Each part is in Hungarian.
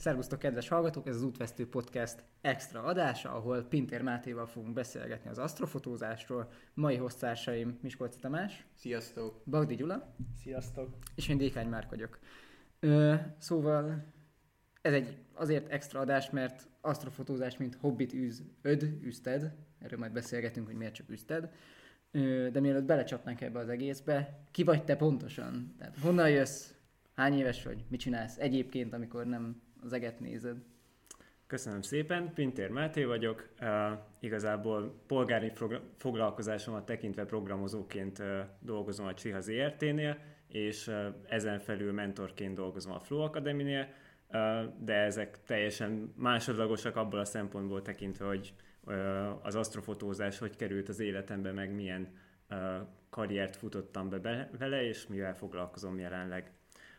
Szervusztok, kedves hallgatók! Ez az Útvesztő Podcast extra adása, ahol Pintér Mátéval fogunk beszélgetni az asztrofotózásról. Mai hoztársaim Miskolci Tamás. Sziasztok! Bagdi Gyula. Sziasztok! És én Dékány Márk vagyok. Ö, szóval ez egy azért extra adás, mert asztrofotózás, mint hobbit űz, öd, üzted. Erről majd beszélgetünk, hogy miért csak üzted. Ö, de mielőtt belecsapnánk ebbe az egészbe, ki vagy te pontosan? Tehát honnan jössz? Hány éves vagy? Mit csinálsz egyébként, amikor nem az eget nézed. Köszönöm szépen, Pintér Máté vagyok, uh, igazából polgári foglalkozásomat tekintve programozóként uh, dolgozom a Csiha ZRT-nél, és uh, ezen felül mentorként dolgozom a Flow Academy-nél, uh, de ezek teljesen másodlagosak abból a szempontból tekintve, hogy uh, az asztrofotózás hogy került az életembe, meg milyen uh, karriert futottam be vele, és mivel foglalkozom jelenleg.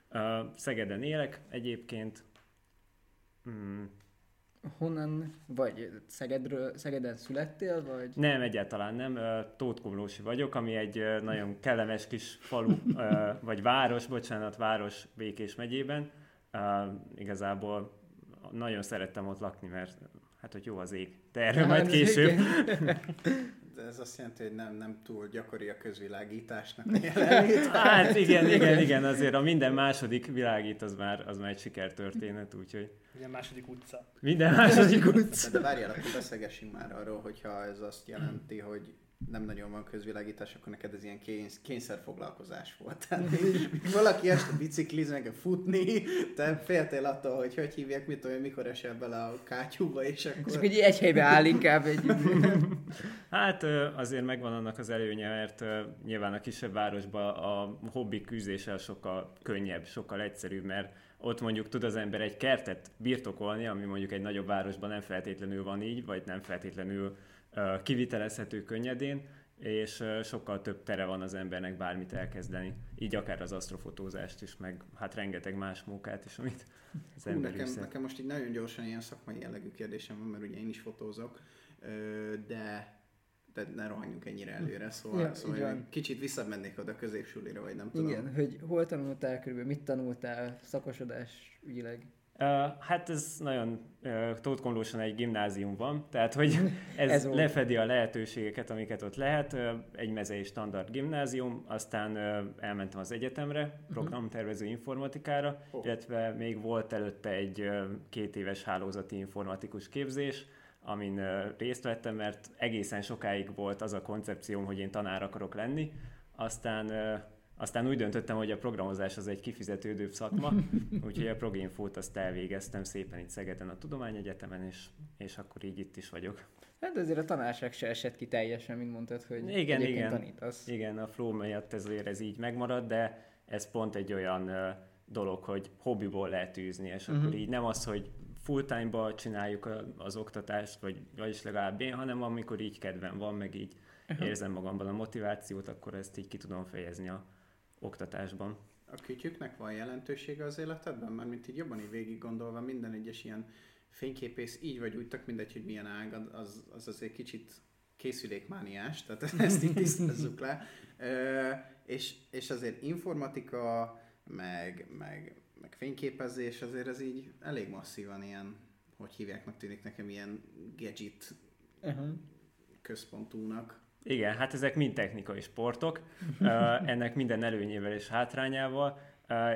Uh, Szegeden élek egyébként, Hmm. Honnan vagy? Szegedről, Szegeden születtél, vagy? Nem, egyáltalán nem. Tótkomlósi vagyok, ami egy nagyon kellemes kis falu, vagy város, bocsánat, város Békés megyében. Igazából nagyon szerettem ott lakni, mert hát, hogy jó az ég. De erről majd később. De ez azt jelenti, hogy nem, nem túl gyakori a közvilágításnak a Hát igen, igen, igen, azért a minden második világít az már, az már egy sikertörténet, úgyhogy... Minden második utca. Minden második utca. De várjál, akkor beszélgessünk már arról, hogyha ez azt jelenti, hogy nem nagyon van közvilágítás, akkor neked ez ilyen kényszerfoglalkozás volt. Tehát valaki este bicikliz, meg futni, te féltél attól, hogy hogy hívják, mit olyan, mikor esel bele a kátyúba, és akkor... Csak hogy egy helybe áll inkább egy... hát azért megvan annak az előnye, mert nyilván a kisebb városban a hobbi küzdéssel sokkal könnyebb, sokkal egyszerűbb, mert ott mondjuk tud az ember egy kertet birtokolni, ami mondjuk egy nagyobb városban nem feltétlenül van így, vagy nem feltétlenül kivitelezhető könnyedén, és sokkal több tere van az embernek bármit elkezdeni. Így akár az asztrofotózást is, meg hát rengeteg más munkát is, amit az Hú, nekem, nekem most így nagyon gyorsan ilyen szakmai jellegű kérdésem van, mert ugye én is fotózok, de de ne rohanjunk ennyire előre, szóval, ja, szóval kicsit visszamennék oda középsulira, vagy nem tudom. Igen, hogy hol tanultál körülbelül, mit tanultál szakosodás ügyileg? Hát ez nagyon tótkomlósan egy gimnázium van, tehát hogy ez, ez lefedi a lehetőségeket, amiket ott lehet. egy mezei standard gimnázium, aztán elmentem az egyetemre, mhm. programtervező informatikára, oh. illetve még volt előtte egy két éves hálózati informatikus képzés, amin részt vettem, mert egészen sokáig volt az a koncepcióm, hogy én tanár akarok lenni, aztán aztán úgy döntöttem, hogy a programozás az egy kifizetődőbb szakma, úgyhogy a proginfót azt elvégeztem szépen itt Szegeden a Tudományegyetemen, és, és akkor így itt is vagyok. Hát azért a tanárság se esett ki teljesen, mint mondtad, hogy igen, igen, tanítasz. Igen, a flow miatt ezért ez így megmarad, de ez pont egy olyan uh, dolog, hogy hobbiból lehet űzni, és uh-huh. akkor így nem az, hogy full time-ba csináljuk az oktatást, vagy vagyis legalább én, hanem amikor így kedvem van, meg így uh-huh. érzem magamban a motivációt, akkor ezt így ki tudom fejezni a oktatásban. A kütyüknek van jelentősége az életedben? Mert mint így jobban így végig gondolva, minden egyes ilyen fényképész így vagy úgy, tök mindegy, hogy milyen ág, az, az azért kicsit készülékmániás, tehát ezt így tisztázzuk le. E, és, és azért informatika, meg, meg, meg fényképezés, azért ez így elég masszívan ilyen, hogy hívják, tűnik nekem ilyen gadget uh-huh. központúnak. Igen, hát ezek mind technikai sportok, ennek minden előnyével és hátrányával.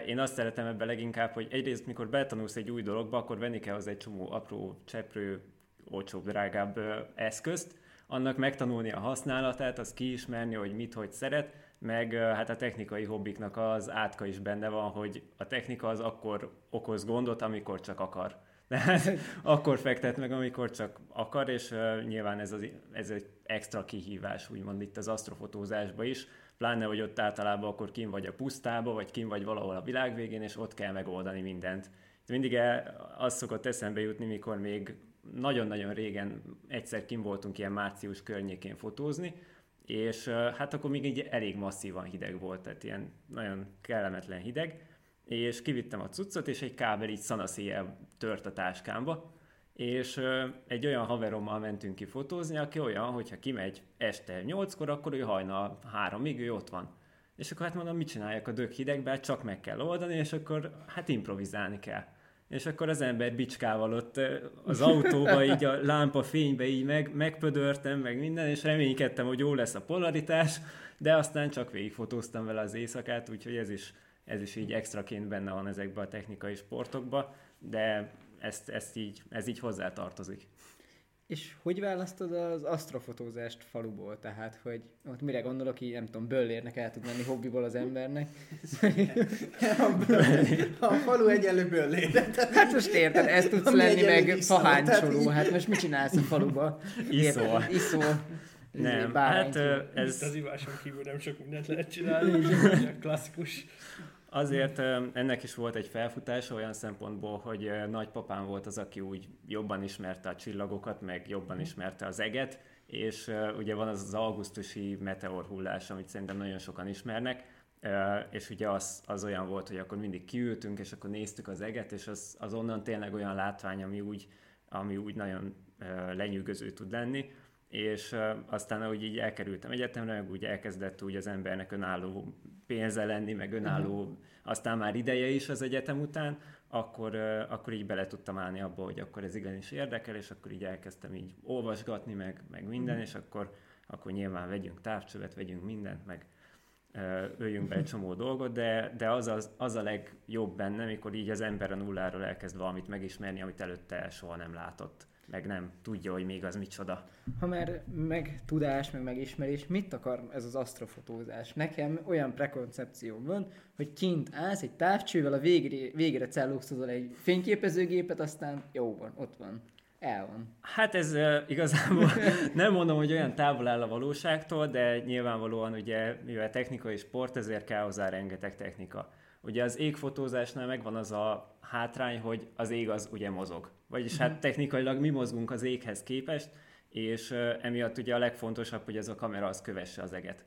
Én azt szeretem ebben leginkább, hogy egyrészt, mikor betanulsz egy új dologba, akkor venni kell az egy csomó apró, cseprő, olcsóbb, drágább eszközt, annak megtanulni a használatát, az kiismerni, hogy mit, hogy szeret, meg hát a technikai hobbiknak az átka is benne van, hogy a technika az akkor okoz gondot, amikor csak akar. Tehát akkor fektet meg, amikor csak akar, és nyilván ez, az, ez egy extra kihívás, úgymond itt az asztrofotózásban is, pláne, hogy ott általában akkor kim vagy a pusztába, vagy kim vagy valahol a világ végén, és ott kell megoldani mindent. Mindig el, az szokott eszembe jutni, mikor még nagyon-nagyon régen egyszer kim voltunk ilyen március környékén fotózni, és hát akkor még így elég masszívan hideg volt, tehát ilyen nagyon kellemetlen hideg, és kivittem a cuccot, és egy kábel így szanaszéjjel tört a táskámba, és egy olyan haverommal mentünk ki fotózni, aki olyan, hogyha kimegy este 8-kor, akkor ő hajnal 3-ig, ő ott van. És akkor hát mondom, mit csináljak a dög hidegben, csak meg kell oldani, és akkor hát improvizálni kell. és akkor az ember bicskával ott az autóba, így a lámpa fénybe így meg, megpödörtem, meg minden, és reménykedtem, hogy jó lesz a polaritás, de aztán csak végigfotóztam vele az éjszakát, úgyhogy ez is, ez is így extraként benne van ezekben a technikai sportokban, de ezt, ezt így, ez így hozzá tartozik. És hogy választod az asztrofotózást faluból? Tehát, hogy ott mire gondolok, így nem tudom, böllérnek el tud menni hobbiból az embernek. a falu egyenlő böllér. Hát most érted, ez tudsz lenni, meg fahánycsoló. Hát most mit csinálsz a faluba? Iszol. Iszol. Nem, hát ez... az iváson kívül nem sok mindent lehet csinálni, klasszikus. Azért ennek is volt egy felfutása olyan szempontból, hogy nagypapám volt az, aki úgy jobban ismerte a csillagokat, meg jobban ismerte az eget, és ugye van az az augusztusi meteorhullás, amit szerintem nagyon sokan ismernek, és ugye az, az olyan volt, hogy akkor mindig kiültünk, és akkor néztük az eget, és az, az onnan tényleg olyan látvány, ami úgy, ami úgy nagyon lenyűgöző tud lenni és aztán ahogy így elkerültem egyetemre, meg úgy elkezdett úgy az embernek önálló pénze lenni, meg önálló, uh-huh. aztán már ideje is az egyetem után, akkor, akkor így bele tudtam állni abba, hogy akkor ez igenis érdekel, és akkor így elkezdtem így olvasgatni, meg, meg minden, uh-huh. és akkor, akkor nyilván vegyünk távcsövet, vegyünk mindent, meg öljünk be egy csomó dolgot, de, de az, az, az a legjobb benne, mikor így az ember a nulláról elkezd valamit megismerni, amit előtte soha nem látott meg nem tudja, hogy még az micsoda. Ha már meg tudás, meg megismerés, mit akar ez az asztrofotózás? Nekem olyan prekoncepcióm van, hogy kint állsz egy távcsővel, a végre, végre cellóztozol egy fényképezőgépet, aztán jó van, ott van. El van. Hát ez uh, igazából nem mondom, hogy olyan távol áll a valóságtól, de nyilvánvalóan ugye, mivel technikai sport, ezért kell hozzá rengeteg technika. Ugye az égfotózásnál megvan az a hátrány, hogy az ég az ugye mozog. Vagyis hát mhm. technikailag mi mozgunk az éghez képest, és emiatt ugye a legfontosabb, hogy ez a kamera az kövesse az eget.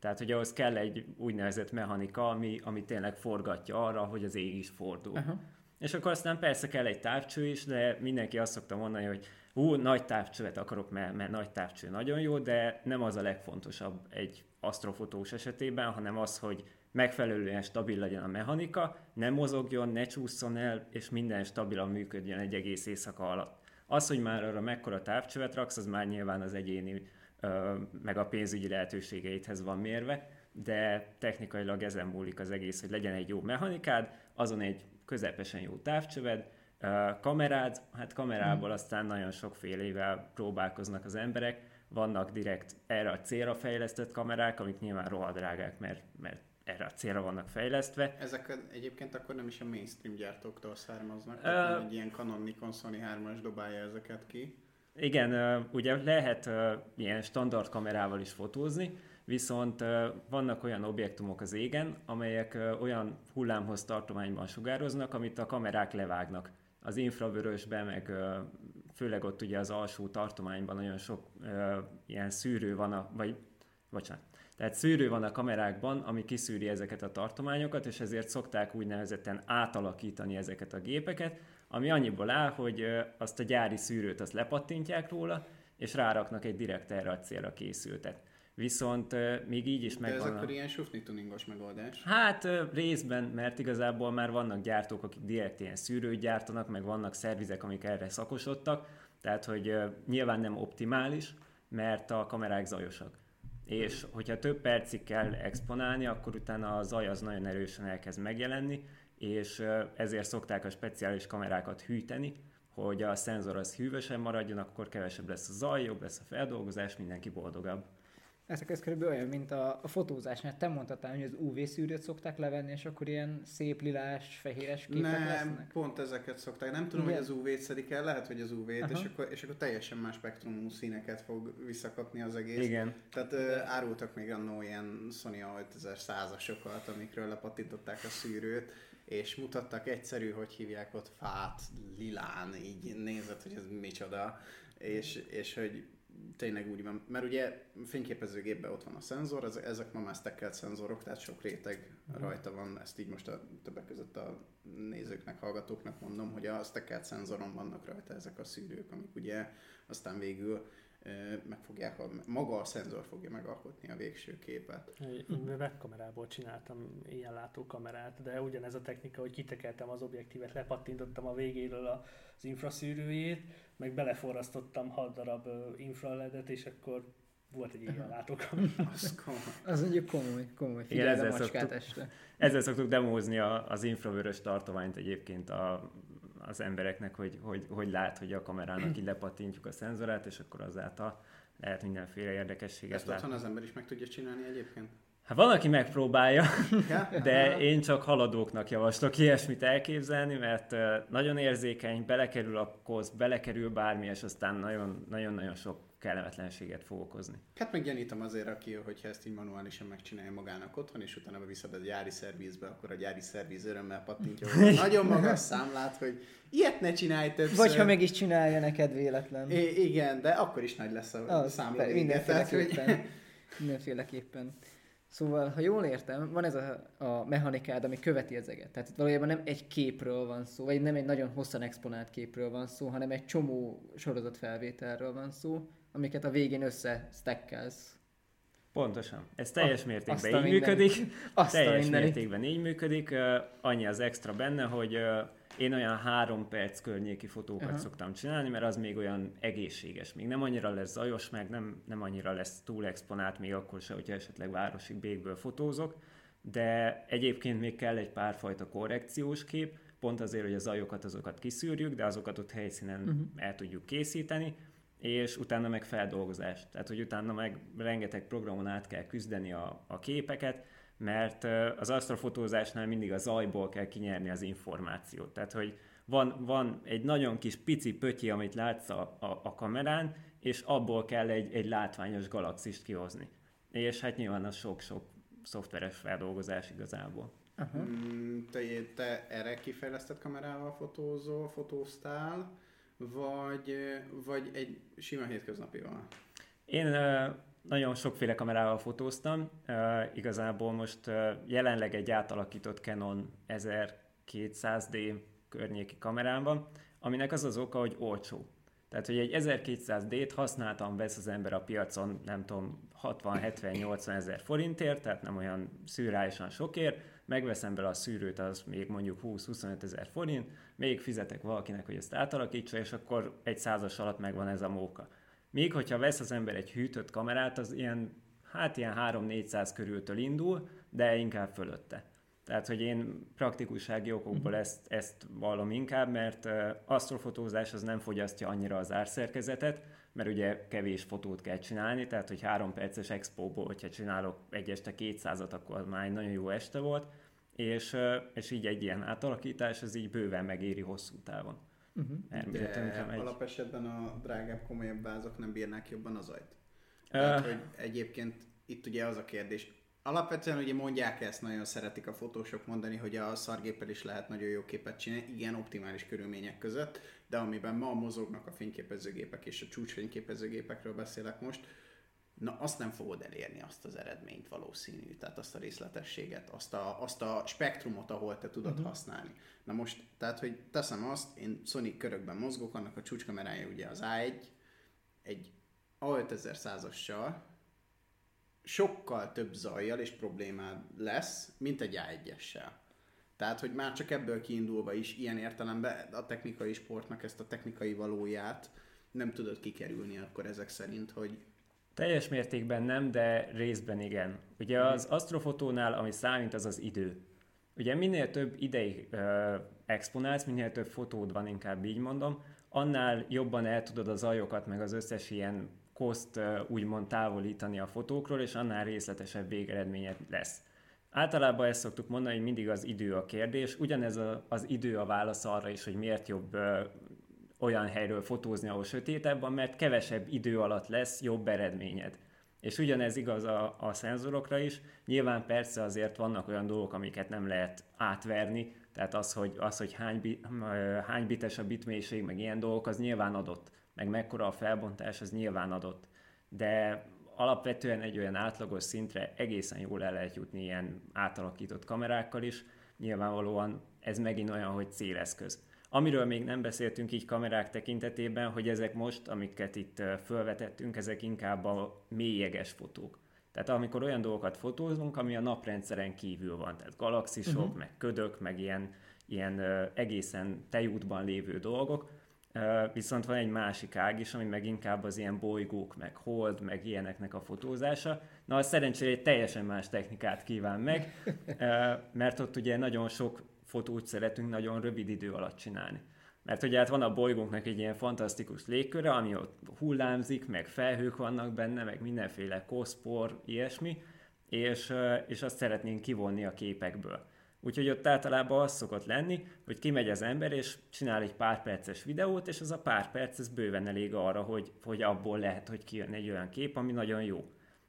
Tehát, hogy ahhoz kell egy úgynevezett mechanika, ami, ami tényleg forgatja arra, hogy az ég is fordul. Uh-huh. És akkor aztán persze kell egy távcső is, de mindenki azt szokta mondani, hogy hú, nagy távcsövet akarok, mert, mert nagy távcső nagyon jó, de nem az a legfontosabb egy asztrofotós esetében, hanem az, hogy megfelelően stabil legyen a mechanika, ne mozogjon, ne csúszson el, és minden stabilan működjön egy egész éjszaka alatt. Az, hogy már arra mekkora távcsövet raksz, az már nyilván az egyéni meg a pénzügyi lehetőségeidhez van mérve, de technikailag ezen múlik az egész, hogy legyen egy jó mechanikád, azon egy közepesen jó távcsöved, kamerád, hát kamerából aztán nagyon sokfélével próbálkoznak az emberek, vannak direkt erre a célra fejlesztett kamerák, amik nyilván rohadrágák, mert, mert erre a célra vannak fejlesztve. Ezek egyébként akkor nem is a mainstream gyártóktól származnak, uh, egy ilyen Canon Nikon Sony 3-as dobálja ezeket ki. Igen, ugye lehet ilyen standard kamerával is fotózni, viszont vannak olyan objektumok az égen, amelyek olyan hullámhoz tartományban sugároznak, amit a kamerák levágnak. Az infravörösben, meg főleg ott ugye az alsó tartományban nagyon sok ilyen szűrő van, a, vagy bocsánat, tehát szűrő van a kamerákban, ami kiszűri ezeket a tartományokat, és ezért szokták úgynevezetten átalakítani ezeket a gépeket, ami annyiból áll, hogy azt a gyári szűrőt azt lepattintják róla, és ráraknak egy direkt erre a célra készültet. Viszont még így is megvan... De ez akkor ilyen sufni tuningos megoldás? Hát részben, mert igazából már vannak gyártók, akik direkt ilyen szűrőt gyártanak, meg vannak szervizek, amik erre szakosodtak, tehát hogy nyilván nem optimális, mert a kamerák zajosak és hogyha több percig kell exponálni, akkor utána a zaj az nagyon erősen elkezd megjelenni, és ezért szokták a speciális kamerákat hűteni, hogy a szenzor az hűvösen maradjon, akkor kevesebb lesz a zaj, jobb lesz a feldolgozás, mindenki boldogabb. Ezek ez körülbelül olyan, mint a, a fotózásnál. Te mondtad, hogy az UV szűrőt szokták levenni, és akkor ilyen szép lilás, fehéres képek Nem, lesznek? pont ezeket szokták. Nem tudom, Igen. hogy az UV-t szedik el, lehet, hogy az UV-t, és akkor, és akkor teljesen más spektrumú színeket fog visszakapni az egész. Igen. Tehát uh, árultak még annó ilyen Sony 5100-asokat, amikről lepattintották a szűrőt, és mutattak egyszerű, hogy hívják ott fát, lilán, így nézett, hogy ez micsoda, és, és hogy tényleg úgy van, mert ugye fényképezőgépben ott van a szenzor, ez, ezek ma már stackelt szenzorok, tehát sok réteg mm. rajta van, ezt így most a többek között a nézőknek, hallgatóknak mondom, hogy a stackelt szenzoron vannak rajta ezek a szűrők, amik ugye aztán végül meg fogják, a- maga a szenzor fogja megalkotni a végső képet. Én webkamerából csináltam ilyen látó kamerát, de ugyanez a technika, hogy kitekeltem az objektívet, lepattintottam a végéről az infraszűrőjét, meg beleforrasztottam 6 darab infraledet, és akkor volt egy ilyen látókamera. Az komoly. Az mondjuk komoly, komoly. Igen, Figyeld a ezzel macskát szoktuk- este. Ezzel szoktuk demózni a, az infravörös tartományt egyébként a, az embereknek, hogy, hogy, hogy lát, hogy a kamerának így lepattintjuk a szenzorát, és akkor azáltal lehet mindenféle érdekességet Ezt otthon az ember is meg tudja csinálni egyébként? Hát van, aki megpróbálja, Ja? de én csak haladóknak javaslok ilyesmit elképzelni, mert nagyon érzékeny, belekerül a kosz, belekerül bármi, és aztán nagyon- nagyon-nagyon sok kellemetlenséget fog okozni. Hát meggyanítom azért, aki, hogyha ezt így manuálisan megcsinálja magának otthon, és utána beviszed a gyári szervizbe, akkor a gyári szerviz örömmel pattintja hogy nagyon magas számlát, hogy ilyet ne csinálj többször. Vagy ha meg is csinálja neked véletlen. I- igen, de akkor is nagy lesz a Az, számla hogy... mindenféleképpen. mindenféleképpen. Szóval, ha jól értem, van ez a, a mechanikád, ami követi az eget. Tehát itt valójában nem egy képről van szó, vagy nem egy nagyon hosszan exponált képről van szó, hanem egy csomó sorozatfelvételről van szó, amiket a végén összestekkelsz. Pontosan. Ez teljes Ah, mértékben a így működik. Azt a teljes mindenit. mértékben így működik. Ö, Annyi az extra benne, hogy én olyan három perc környéki fotókat Aha. szoktam csinálni, mert az még olyan egészséges. Még nem annyira lesz zajos, meg nem, nem annyira lesz túl exponált, még akkor se, hogyha esetleg városi békből fotózok. De egyébként még kell egy párfajta korrekciós kép, pont azért, hogy a zajokat azokat kiszűrjük, de azokat ott helyszínen uh-huh. el tudjuk készíteni, és utána meg feldolgozás. Tehát, hogy utána meg rengeteg programon át kell küzdeni a, a képeket, mert az astrofotózásnál mindig a zajból kell kinyerni az információt. Tehát, hogy van, van egy nagyon kis pici pötyi, amit látsz a, a, a kamerán, és abból kell egy, egy látványos galaxist kihozni. És hát nyilván az sok-sok szoftveres feldolgozás igazából. Aha. Mm, te, te erre kifejlesztett kamerával fotózol, fotóztál, vagy, vagy egy sima hétköznapival? Én ö, nagyon sokféle kamerával fotóztam. Ö, igazából most jelenleg egy átalakított Canon 1200D környéki kamerám van, aminek az az oka, hogy olcsó. Tehát, hogy egy 1200D-t használtam, vesz az ember a piacon, nem tudom, 60-70-80 ezer forintért, tehát nem olyan szűrálisan sokért, megveszem bele a szűrőt, az még mondjuk 20-25 ezer forint, még fizetek valakinek, hogy ezt átalakítsa, és akkor egy százas alatt megvan ez a móka. Míg, hogyha vesz az ember egy hűtött kamerát, az ilyen, hát ilyen 3-400 körültől indul, de inkább fölötte. Tehát, hogy én praktikussági okokból ezt, ezt vallom inkább, mert asztrofotózás az nem fogyasztja annyira az árszerkezetet, mert ugye kevés fotót kell csinálni, tehát hogy három perces expóból, hogyha csinálok egy este 200-at, akkor már egy nagyon jó este volt, és, uh, és így egy ilyen átalakítás, az így bőven megéri hosszú távon. Uh-huh. De megy. alapesetben a drágább, komolyabb vázok nem bírnák jobban az ajt. Tehát, hogy egyébként itt ugye az a kérdés, alapvetően ugye mondják ezt, nagyon szeretik a fotósok mondani, hogy a szargéppel is lehet nagyon jó képet csinálni, igen, optimális körülmények között, de amiben ma mozognak a fényképezőgépek és a csúcsfényképezőgépekről beszélek most, na azt nem fogod elérni azt az eredményt valószínű, tehát azt a részletességet, azt a, azt a spektrumot, ahol te tudod uh-huh. használni. Na most, tehát, hogy teszem azt, én Sony körökben mozgok, annak a csúcskamerája ugye az A1, egy A5100-assal sokkal több zajjal és problémád lesz, mint egy A1-essel. Tehát, hogy már csak ebből kiindulva is ilyen értelemben a technikai sportnak ezt a technikai valóját nem tudod kikerülni akkor ezek szerint, hogy Teljes mértékben nem, de részben igen. Ugye az asztrofotónál, ami számít, az az idő. Ugye minél több ideig ö, exponálsz, minél több fotód van, inkább így mondom, annál jobban el tudod a zajokat, meg az összes ilyen koszt ö, úgymond távolítani a fotókról, és annál részletesebb végeredményed lesz. Általában ezt szoktuk mondani, hogy mindig az idő a kérdés. Ugyanez a, az idő a válasz arra is, hogy miért jobb ö, olyan helyről fotózni, ahol sötétebb van, mert kevesebb idő alatt lesz jobb eredményed. És ugyanez igaz a, a szenzorokra is. Nyilván persze azért vannak olyan dolgok, amiket nem lehet átverni, tehát az, hogy, az, hogy hány, bi, hány bites a bitmélység, meg ilyen dolgok, az nyilván adott. Meg mekkora a felbontás, az nyilván adott. De alapvetően egy olyan átlagos szintre egészen jól el lehet jutni ilyen átalakított kamerákkal is. Nyilvánvalóan ez megint olyan, hogy céleszköz. Amiről még nem beszéltünk így kamerák tekintetében, hogy ezek most, amiket itt felvetettünk, ezek inkább a mélyeges fotók. Tehát amikor olyan dolgokat fotózunk, ami a naprendszeren kívül van, tehát galaxisok, uh-huh. meg ködök, meg ilyen, ilyen egészen tejútban lévő dolgok, Viszont van egy másik ág is, ami meg inkább az ilyen bolygók, meg hold, meg ilyeneknek a fotózása. Na, az szerencsére egy teljesen más technikát kíván meg, mert ott ugye nagyon sok fotót szeretünk nagyon rövid idő alatt csinálni. Mert ugye hát van a bolygónknak egy ilyen fantasztikus légköre, ami ott hullámzik, meg felhők vannak benne, meg mindenféle koszpor, ilyesmi, és, és azt szeretnénk kivonni a képekből. Úgyhogy ott általában az szokott lenni, hogy kimegy az ember, és csinál egy pár perces videót, és az a pár perc, ez bőven elég arra, hogy, hogy abból lehet, hogy kijön egy olyan kép, ami nagyon jó.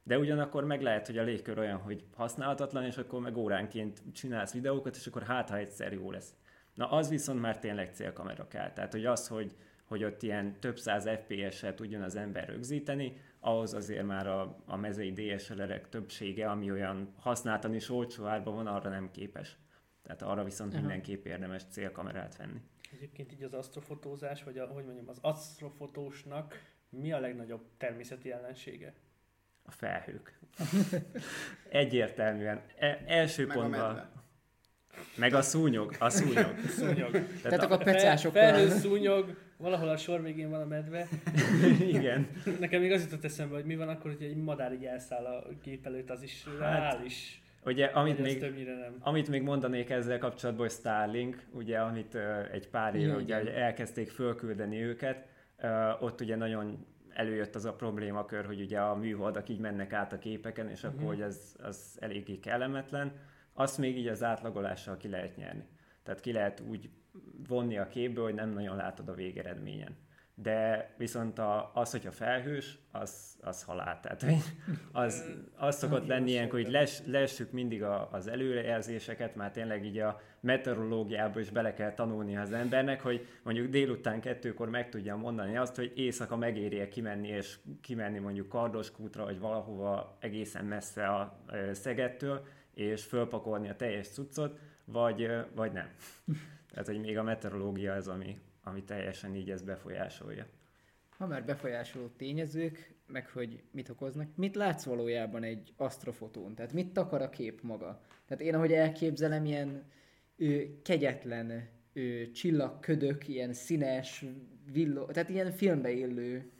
De ugyanakkor meg lehet, hogy a légkör olyan, hogy használhatatlan, és akkor meg óránként csinálsz videókat, és akkor hát, ha egyszer jó lesz. Na az viszont már tényleg célkamera kell. Tehát, hogy az, hogy, hogy ott ilyen több száz FPS-et tudjon az ember rögzíteni, ahhoz azért már a, a mezei DSLR-ek többsége, ami olyan használtan is olcsó árban van, arra nem képes. Tehát arra viszont Aha. mindenképp érdemes célkamerát venni. Egyébként így az asztrofotózás, vagy a, hogy mondjam, az asztrofotósnak mi a legnagyobb természeti ellensége? A felhők. Egyértelműen. E- első Meg pontban. A meg a szúnyog, a szúnyog. szúnyog. Tehát, Tehát a, a pecások. Felhő szúnyog, valahol a sor végén van a medve. Igen. Nekem még az jutott eszembe, hogy mi van akkor, hogy egy madár így elszáll a gép előtt, az is hát, reális. Ugye, amit még, nem. amit még mondanék ezzel kapcsolatban, hogy Starlink, ugye, amit uh, egy pár éve ugye, elkezdték fölküldeni őket, uh, ott ugye nagyon előjött az a problémakör, hogy ugye a műholdak így mennek át a képeken, és akkor mhm. hogy ez az eléggé kellemetlen. Azt még így az átlagolással ki lehet nyerni. Tehát ki lehet úgy vonni a képből, hogy nem nagyon látod a végeredményen de viszont a, az, hogyha felhős, az, az halál. Tehát az, az szokott lenni ilyenkor, hogy les, lessük mindig a, az előrejelzéseket, már tényleg így a meteorológiába is bele kell tanulni az embernek, hogy mondjuk délután kettőkor meg tudja mondani azt, hogy éjszaka megéri kimenni, és kimenni mondjuk Kardoskútra, vagy valahova egészen messze a Szegettől, és fölpakolni a teljes cuccot, vagy, vagy nem. Tehát, hogy még a meteorológia az, ami, ami teljesen így ezt befolyásolja. Ha már befolyásoló tényezők, meg hogy mit okoznak, mit látsz valójában egy asztrofotón? Tehát mit takar a kép maga? Tehát én ahogy elképzelem, ilyen ő, kegyetlen ő, csillagködök, ilyen színes, villó, tehát ilyen filmbe illő.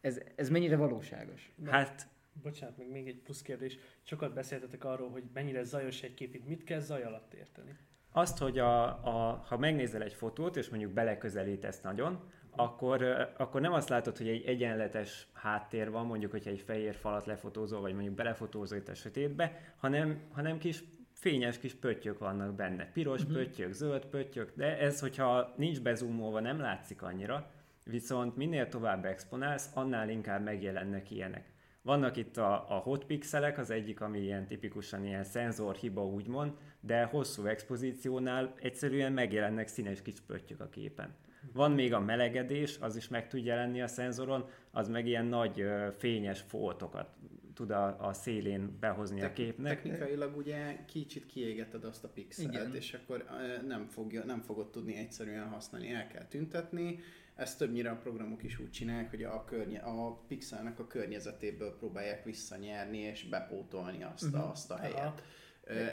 Ez, ez mennyire valóságos? Hát Bocsánat, még, még egy plusz kérdés. Sokat beszéltetek arról, hogy mennyire zajos egy kép, mit kell zaj alatt érteni? Azt, hogy a, a, ha megnézel egy fotót, és mondjuk beleközelítesz nagyon, akkor, akkor nem azt látod, hogy egy egyenletes háttér van, mondjuk, hogyha egy fehér falat lefotózol, vagy mondjuk belefotózol itt a sötétbe, hanem, hanem kis fényes kis pöttyök vannak benne. Piros uh-huh. pöttyök, zöld pöttyök, de ez, hogyha nincs bezumolva, nem látszik annyira, viszont minél tovább exponálsz, annál inkább megjelennek ilyenek. Vannak itt a, a hotpixelek, az egyik, ami ilyen tipikusan ilyen szenzorhiba úgymond, de hosszú expozíciónál egyszerűen megjelennek színes kis pöttyök a képen. Van még a melegedés, az is meg tud jelenni a szenzoron, az meg ilyen nagy fényes foltokat tud a, a szélén behozni Te- a képnek. Technikailag ugye kicsit kiégeted azt a pixelt, Igen. és akkor nem, fogja, nem fogod tudni egyszerűen használni, el kell tüntetni, ezt többnyire a programok is úgy csinálják, hogy a, környe, a pixelnek a környezetéből próbálják visszanyerni és bepótolni azt, uh-huh. a, azt a helyet. Aha.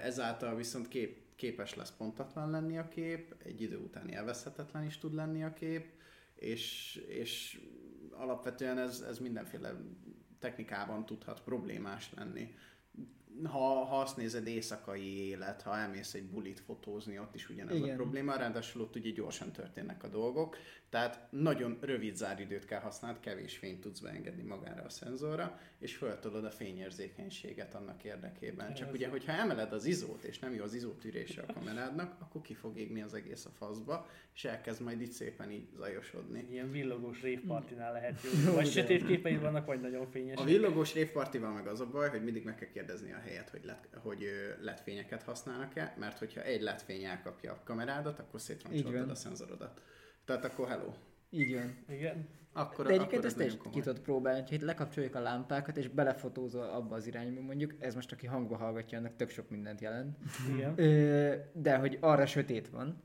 Ezáltal viszont kép, képes lesz pontatlan lenni a kép, egy idő után élvezhetetlen is tud lenni a kép, és, és alapvetően ez, ez mindenféle technikában tudhat problémás lenni ha, ha azt nézed éjszakai élet, ha elmész egy bulit fotózni, ott is ugyanez Igen. a probléma, ráadásul ott ugye gyorsan történnek a dolgok, tehát nagyon rövid záridőt kell használni, kevés fényt tudsz beengedni magára a szenzorra, és föltolod a fényérzékenységet annak érdekében. Csak ugye, hogyha emeled az izót, és nem jó az izótűrése a kamerádnak, akkor ki fog égni az egész a faszba, és elkezd majd itt szépen így zajosodni. Ilyen villogós révpartinál lehet jó. Vagy sötét képeid vannak, vagy nagyon fényes. A villogós révpartival meg az a baj, hogy mindig meg kell kérdezni a helyet, hogy, let, hogy letfényeket használnak-e, mert hogyha egy letfény elkapja a kamerádat, akkor szétroncsoltad a szenzorodat. Tehát akkor hello. Így van. Igen. Akkor, De egyébként ezt is ki tudod próbálni, hogy lekapcsoljuk a lámpákat, és belefotózol abba az irányba mondjuk, ez most aki hangba hallgatja, annak tök sok mindent jelent. Igen. De hogy arra sötét van,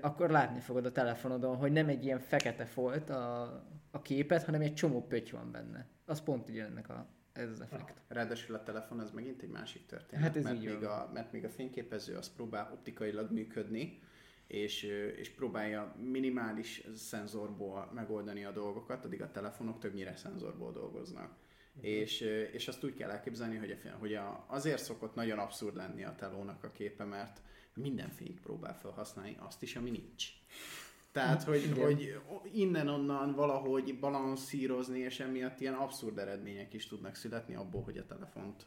akkor látni fogod a telefonodon, hogy nem egy ilyen fekete folt a, a képet, hanem egy csomó pötty van benne. Az pont ugye ennek a, ez az effekt. Ráadásul a telefon az megint egy másik történet, Hát ez mert, még a, mert még a fényképező az próbál optikailag működni, és, és próbálja minimális szenzorból megoldani a dolgokat, addig a telefonok többnyire szenzorból dolgoznak. Mhm. És, és azt úgy kell elképzelni, hogy, a, hogy a, azért szokott nagyon abszurd lenni a telónak a képe, mert minden fényt próbál felhasználni, azt is, ami nincs. Tehát, hogy, Igen. hogy innen-onnan valahogy balanszírozni, és emiatt ilyen abszurd eredmények is tudnak születni abból, hogy a telefont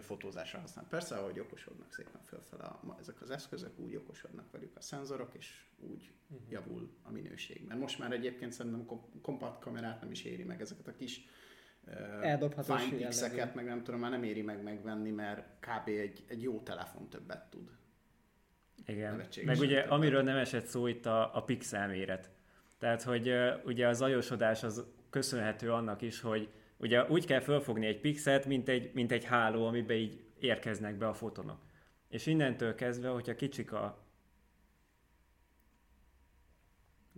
fotózásra használ. Persze, ahogy okosodnak szépen fölfele a, ezek az eszközök, úgy okosodnak velük a szenzorok, és úgy Mhm. javul a minőség. Mert most már egyébként szerintem kom- kompakt kamerát nem is éri meg ezeket a kis Eldobhatós pixeket, meg nem tudom, már nem éri meg megvenni, mert kb. egy, egy jó telefon többet tud. Igen. Meg ugye, amiről nem esett szó itt a, a pixel méret. Tehát, hogy ugye az zajosodás az köszönhető annak is, hogy ugye úgy kell felfogni egy pixelt, mint egy, mint egy háló, amiben így érkeznek be a fotonok. És innentől kezdve, hogyha kicsik a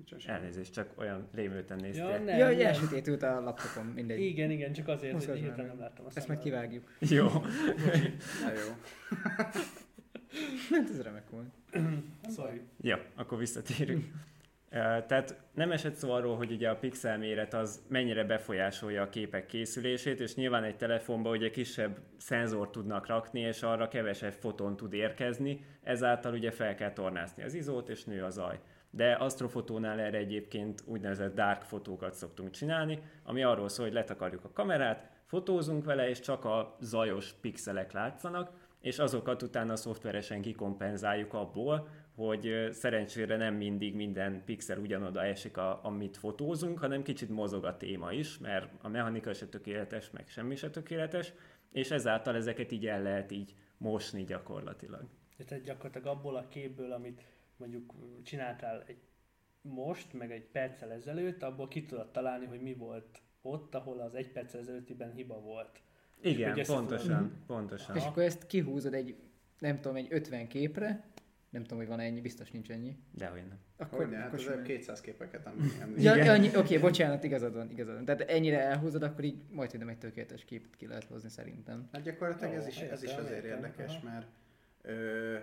semmi. elnézést, csak olyan rémülten néztél. Ja, nem, ja, hogy nem. elsötétült a laptopom, mindegy. Igen, igen, csak azért, Mozgasd hogy hirtelen nem láttam a Ezt meg kivágjuk. Jó. Na jó. Hát ez remek volt. Sorry. Ja, akkor visszatérünk. Ö, Tehát nem esett szó arról, hogy ugye a pixel méret az mennyire befolyásolja a képek készülését, és nyilván egy telefonban ugye kisebb szenzort tudnak rakni, és arra kevesebb foton tud érkezni, ezáltal ugye fel kell tornászni az izót, és nő a zaj. De astrofotónál erre egyébként úgynevezett dark fotókat szoktunk csinálni, ami arról szól, hogy letakarjuk a kamerát, fotózunk vele, és csak a zajos pixelek látszanak, és azokat utána szoftveresen kikompenzáljuk abból, hogy szerencsére nem mindig minden pixel ugyanoda esik, a, amit fotózunk, hanem kicsit mozog a téma is, mert a mechanika se tökéletes, meg semmi se tökéletes, és ezáltal ezeket így el lehet így mosni gyakorlatilag. Tehát gyakorlatilag abból a képből, amit mondjuk csináltál egy most, meg egy perccel ezelőtt, abból ki tudod találni, hogy mi volt ott, ahol az egy perccel ezelőttiben hiba volt. Igen, hogy pontosan, tudod- pontosan. És akkor ezt kihúzod egy, nem tudom, egy 50 képre, nem tudom, hogy van ennyi, biztos nincs ennyi. Dehogy nem. Akkor, Hogy ne, hát akkor az simán. 200 képeket említem. Ja, annyi, oké, bocsánat, igazad van, igazad van. Tehát ennyire elhúzod, akkor így majd, nem egy tökéletes képet ki lehet hozni szerintem. Hát gyakorlatilag ez is, ez is azért értem, érdekes, aha. mert ö,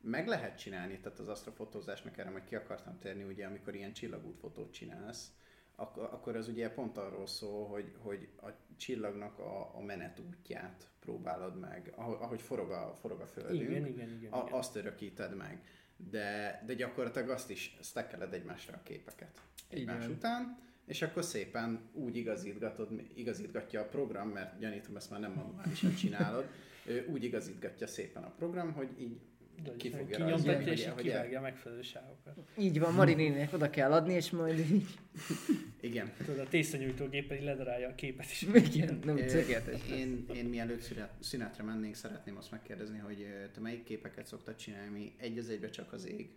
meg lehet csinálni, tehát az asztrofotózásnak erre majd ki akartam térni, ugye amikor ilyen csillagútfotót csinálsz, akkor, akkor az ugye pont arról szól, hogy, hogy a csillagnak a, a menetútját próbálod meg, ahogy, forog a, forog a földünk, Igen, igen, igen. a, igen. azt örökíted meg. De, de gyakorlatilag azt is stackeled egymásra a képeket egymás Igen. után, és akkor szépen úgy igazítgatod, igazítgatja a program, mert gyanítom, ezt már nem manuálisan csinálod, úgy igazítgatja szépen a program, hogy így ki fogja kinyomtatja, és így kivágja a megfelelő sávokat. Így van, Mari néninek oda kell adni, és majd így, Igen. Tudod, a tésztanyújtógéppel így ledarálja a képet is. igen, nem tökéletes. Én, én mielőtt szünet, szünetre mennénk, szeretném azt megkérdezni, hogy te melyik képeket szoktad csinálni, egy az egybe csak az ég,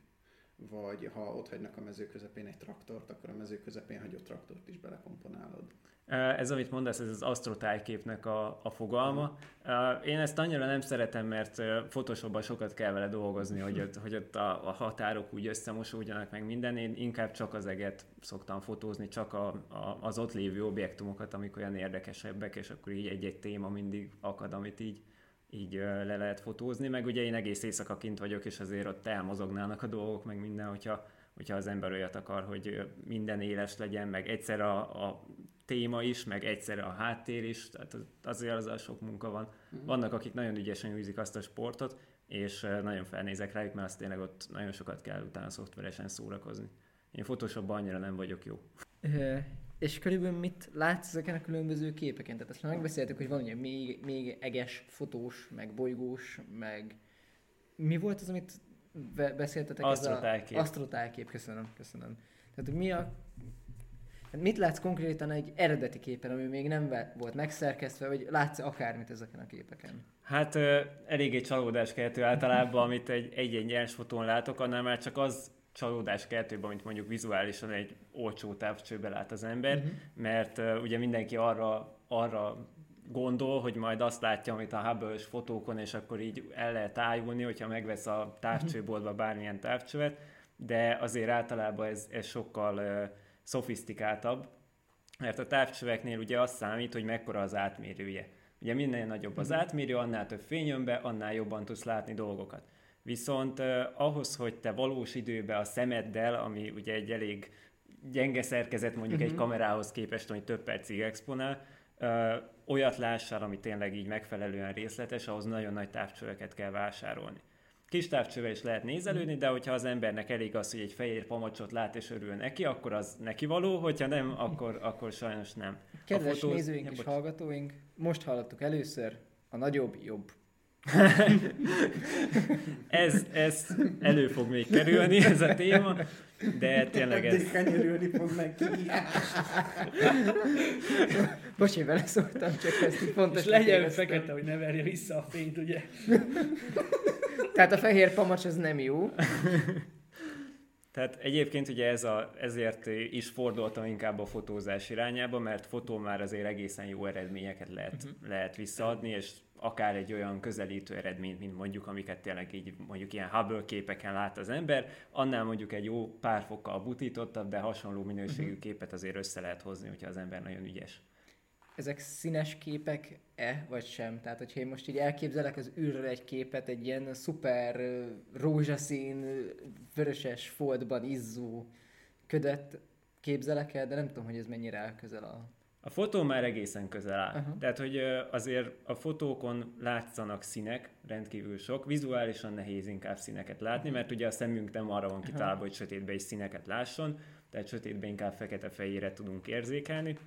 vagy ha ott hagynak a mező közepén egy traktort, akkor a mező közepén hagyott traktort is belekomponálod. Ez, amit mondasz, ez az asztrotájképnek a, a fogalma. Én ezt annyira nem szeretem, mert Photoshopban sokat kell vele dolgozni, hogy ott, hogy ott a, a határok úgy összemosódjanak meg minden. Én inkább csak az eget szoktam fotózni, csak a, a, az ott lévő objektumokat, amik olyan érdekesebbek, és akkor így egy-egy téma mindig akad, amit így, így le lehet fotózni. Meg ugye én egész éjszaka kint vagyok, és azért ott elmozognának a dolgok, meg minden, hogyha, hogyha az ember olyat akar, hogy minden éles legyen, meg egyszer a, a téma is, meg egyszerre a háttér is, tehát az- azért az sok munka van. Vannak, akik nagyon ügyesen űzik azt a sportot, és nagyon felnézek rájuk, mert azt tényleg ott nagyon sokat kell utána szoftveresen szórakozni. Én Photoshopban annyira nem vagyok jó. Ö, és körülbelül mit látsz ezeken a különböző képeken? Tehát ezt már megbeszéltük, hogy van ugye még, még eges, fotós, meg bolygós, meg... Mi volt az, amit be- beszéltetek? Ez a-. Asztrotájkép, köszönöm, köszönöm. Tehát mi a... hát Mit látsz konkrétan egy eredeti képen, ami még nem volt megszerkesztve, vagy látsz akármit ezeken a képeken? Hát ö, eléggé csalódáskeltő általában, amit egy- egy-egy nyers fotón látok, annál már csak az csalódáskeltőbb, amit mondjuk vizuálisan egy olcsó távcsőbe lát az ember, Mhm. mert uh, ugye mindenki arra, arra gondol, hogy majd azt látja, amit a hubble fotókon, és akkor így el lehet ájulni, hogyha megvesz a távcsőboltba bármilyen távcsövet, de azért általában ez, ez sokkal uh, szofisztikáltabb, mert a távcsöveknél ugye azt számít, hogy mekkora az átmérője. Ugye minél nagyobb az átmérő, annál több fény jön be, annál jobban tudsz látni dolgokat. Viszont uh, ahhoz, hogy te valós időben a szemeddel, ami ugye egy elég gyenge szerkezet mondjuk uh-huh. egy kamerához képest, ami több percig exponál, uh, olyat lássál, ami tényleg így megfelelően részletes, ahhoz nagyon nagy távcsöveket kell vásárolni. Kis távcsővel is lehet nézelődni, de hogyha az embernek elég az, hogy egy fehér pamacsot lát és örül neki, akkor az neki való, hogyha nem, akkor, akkor sajnos nem. Kedves fotó... nézőink ja, és hallgatóink, most hallottuk először, a nagyobb jobb. ez, ez elő fog még kerülni, ez a téma, de tényleg ez... Eddig kanyarülni fog neki. Bocs, én vele szóltam, csak ezt így fontos. És legyen fekete, hogy ne verje vissza a fényt, ugye? Tehát a fehér pamacs az nem jó. Tehát egyébként ugye ez a, ezért is fordultam inkább a fotózás irányába, mert fotó már azért egészen jó eredményeket lehet, uh-huh. lehet visszaadni, és akár egy olyan közelítő eredményt, mint mondjuk, amiket tényleg így mondjuk ilyen Hubble képeken lát az ember, annál mondjuk egy jó pár fokkal butítottabb, de hasonló minőségű uh-huh. képet azért össze lehet hozni, hogyha az ember nagyon ügyes. Ezek színes képek-e, vagy sem? Tehát, hogyha én most így elképzelek az űrről egy képet, egy ilyen szuper rózsaszín, vöröses foltban izzó ködet képzelek el, de nem tudom, hogy ez mennyire áll közel a a fotó már egészen közel áll. Uh-huh. Tehát, hogy azért a fotókon látszanak színek, rendkívül sok, vizuálisan nehéz inkább színeket látni, mert ugye a szemünk nem arra van kitalálva, uh-huh. hogy sötétbe is színeket lásson, tehát sötétbe inkább fekete-fehérre tudunk érzékelni,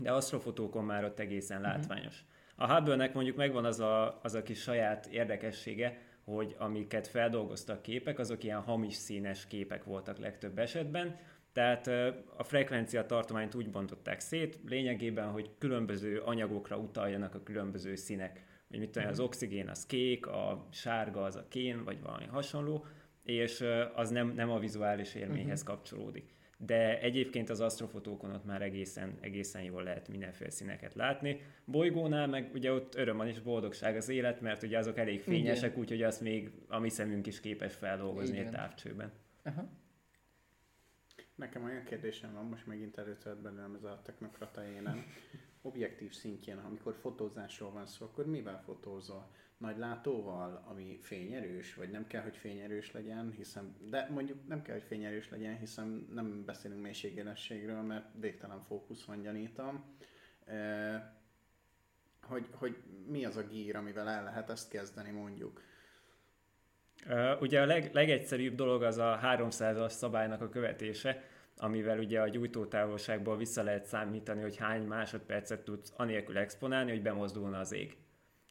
de asztrofotókon már ott egészen uh-huh. látványos. A Hubble-nek mondjuk megvan az a, az a kis saját érdekessége, hogy amiket feldolgoztak képek, azok ilyen hamis színes képek voltak legtöbb esetben, tehát a frekvencia tartományt úgy bontották szét, lényegében, hogy különböző anyagokra utaljanak a különböző színek. Hogy mit tudom, az mhm. oxigén az kék, a sárga az a kén, vagy valami hasonló, és az nem, nem a vizuális élményhez uh-huh. kapcsolódik. De egyébként az asztrofotókon ott már egészen, egészen jól lehet mindenféle színeket látni. Bolygónál meg ugye ott öröm van és boldogság az élet, mert ugye azok elég fényesek, úgyhogy azt még a mi szemünk is képes feldolgozni Igen. egy távcsőben. Uh-huh. Nekem olyan kérdésem van, most megint előtört bennem ez a technokrata énem. Objektív szintjén, amikor fotózásról van szó, akkor mivel fotózol? Nagy látóval, ami fényerős, vagy nem kell, hogy fényerős legyen, hiszen, de mondjuk nem kell, hogy fényerős legyen, hiszen nem beszélünk mélységélességről, mert végtelen fókusz van, gyanítom. E, hogy, hogy mi az a gír, amivel el lehet ezt kezdeni, mondjuk. Ugye a leg, legegyszerűbb dolog az a 300-as szabálynak a követése, amivel ugye a gyújtótávolságból vissza lehet számítani, hogy hány másodpercet tudsz anélkül exponálni, hogy bemozdulna az ég.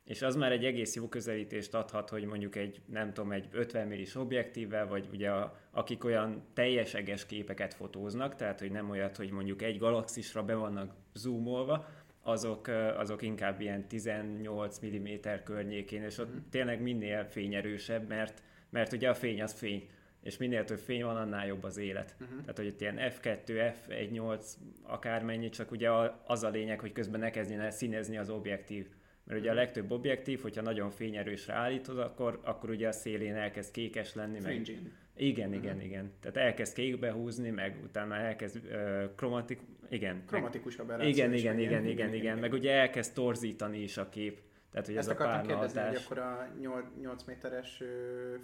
És az már egy egész jó közelítést adhat, hogy mondjuk egy, nem tudom, egy 50 millis objektívvel, vagy ugye a, akik olyan teljes eges képeket fotóznak, tehát hogy nem olyat, hogy mondjuk egy galaxisra be vannak zoomolva, azok, azok inkább ilyen 18 mm környékén, és ott mm. tényleg minél fényerősebb, mert, mert ugye a fény az fény, és minél több fény van, annál jobb az élet. Uh-huh. Tehát, hogy itt ilyen F2, F1.8, akármennyi, csak ugye az a lényeg, hogy közben ne kezdjen el színezni az objektív. Mert ugye a mhm. legtöbb objektív, hogyha nagyon fényerősre állítod, akkor, akkor ugye a szélén elkezd kékes lenni. Meg... Igen, igen, uh-huh. igen. Tehát elkezd kékbe húzni, meg utána elkezd uh, kromatik, igen. Kromatikusabb meg... Igen, igen, igen, igen, igen, igen, meg ugye elkezd torzítani is a kép. Tehát, hogy Ezt ez akartam kérdezni, hatás... hogy akkor a 8, 8 méteres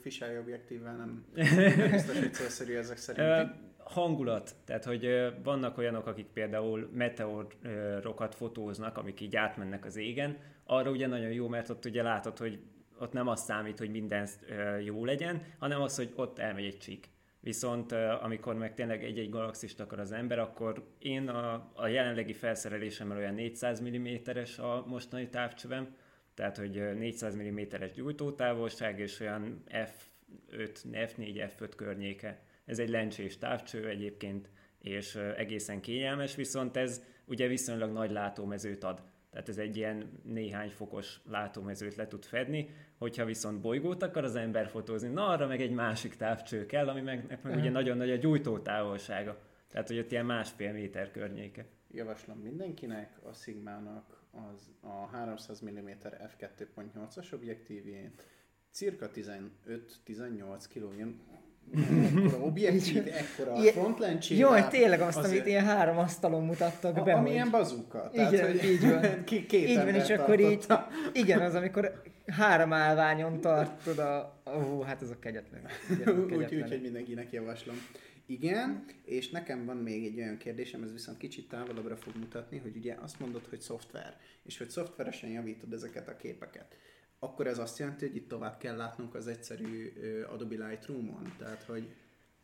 fisheye objektívvel nem biztos, hogy célszerű ezek szerint. hangulat, tehát hogy vannak olyanok, akik például meteorokat fotóznak, amik így átmennek az égen, arra ugye nagyon jó, mert ott ugye látod, hogy ott nem az számít, hogy minden jó legyen, hanem az, hogy ott elmegy egy csík. Viszont amikor meg tényleg egy-egy galaxist akar az ember, akkor én a, a jelenlegi felszerelésemmel olyan 400 mm-es a mostani távcsövem, tehát hogy 400 mm-es gyújtótávolság és olyan F5, F4, F5 környéke. Ez egy lencsés távcső egyébként, és egészen kényelmes, viszont ez ugye viszonylag nagy látómezőt ad. Tehát ez egy ilyen néhány fokos látómezőt le tud fedni, hogyha viszont bolygót akar az ember fotózni, na arra meg egy másik távcső kell, ami meg, meg ugye nagyon nagy a gyújtótávolsága. Tehát, hogy ott ilyen másfél méter környéke. Javaslom mindenkinek, a Sigmának az a 300 mm f2.8-as objektívjét, cirka 15-18 kg, ekkora objektív, ekkora frontlencsével. Jaj, tényleg azt, azért- amit ilyen három asztalon mutattak a, be, ami hogy- ilyen bazooka. Igen, így van. Két Így van, és akkor így, igen, az, amikor három állványon tartod a... Ó, hát ez a kegyetlen. A Úgy, hogy mindenkinek javaslom. Igen, és nekem van még egy olyan kérdésem, ez viszont kicsit távolabbra fog mutatni, hogy ugye azt mondod, hogy szoftver, és hogy szoftveresen javítod ezeket a képeket. Akkor ez azt jelenti, hogy itt tovább kell látnunk az egyszerű Adobe Lightroom-on? Tehát, hogy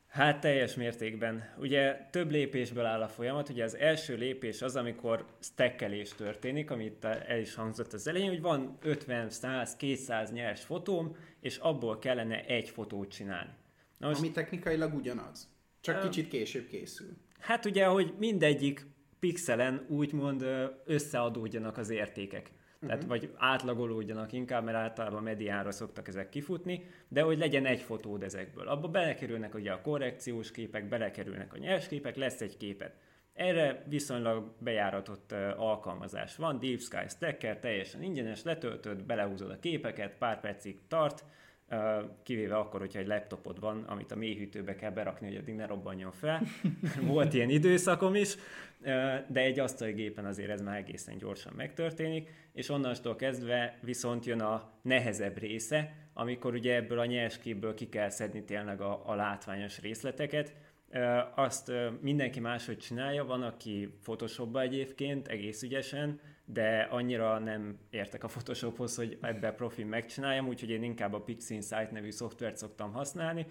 Hát teljes mértékben. Ugye több lépésből áll a folyamat. Ugye az első lépés az, amikor stackelés történik, amit el is hangzott az elején, hogy van 50, 100, 200 nyers fotóm, és abból kellene egy fotót csinálni. Na most, ami technikailag ugyanaz, csak kicsit később készül. hát ugye, hogy mindegyik pixelen úgymond összeadódjanak az értékek. Tehát Mhm. vagy átlagolódjanak inkább, mert általában mediánra szoktak ezek kifutni, de hogy legyen egy fotód ezekből. Abba belekerülnek ugye a korrekciós képek, belekerülnek a nyers képek, lesz egy képet. Erre viszonylag bejáratott alkalmazás van, Deep Sky Stacker, teljesen ingyenes, letöltöd, belehúzod a képeket, pár percig tart, kivéve akkor, hogyha egy laptopod van, amit a mélyhűtőbe kell berakni, hogy addig ne robbanjon fel. Volt ilyen időszakom is, de egy asztali gépen azért ez már egészen gyorsan megtörténik, és onnantól kezdve viszont jön a nehezebb része, amikor ugye ebből a nyers képből ki kell szedni tényleg a, a látványos részleteket, Azt mindenki máshogy csinálja, van, aki Photoshopba egyébként egész ügyesen, de annyira nem értek a Photoshophoz, hogy ebben profi megcsináljam, úgyhogy én inkább a PixInsight nevű szoftvert szoktam használni,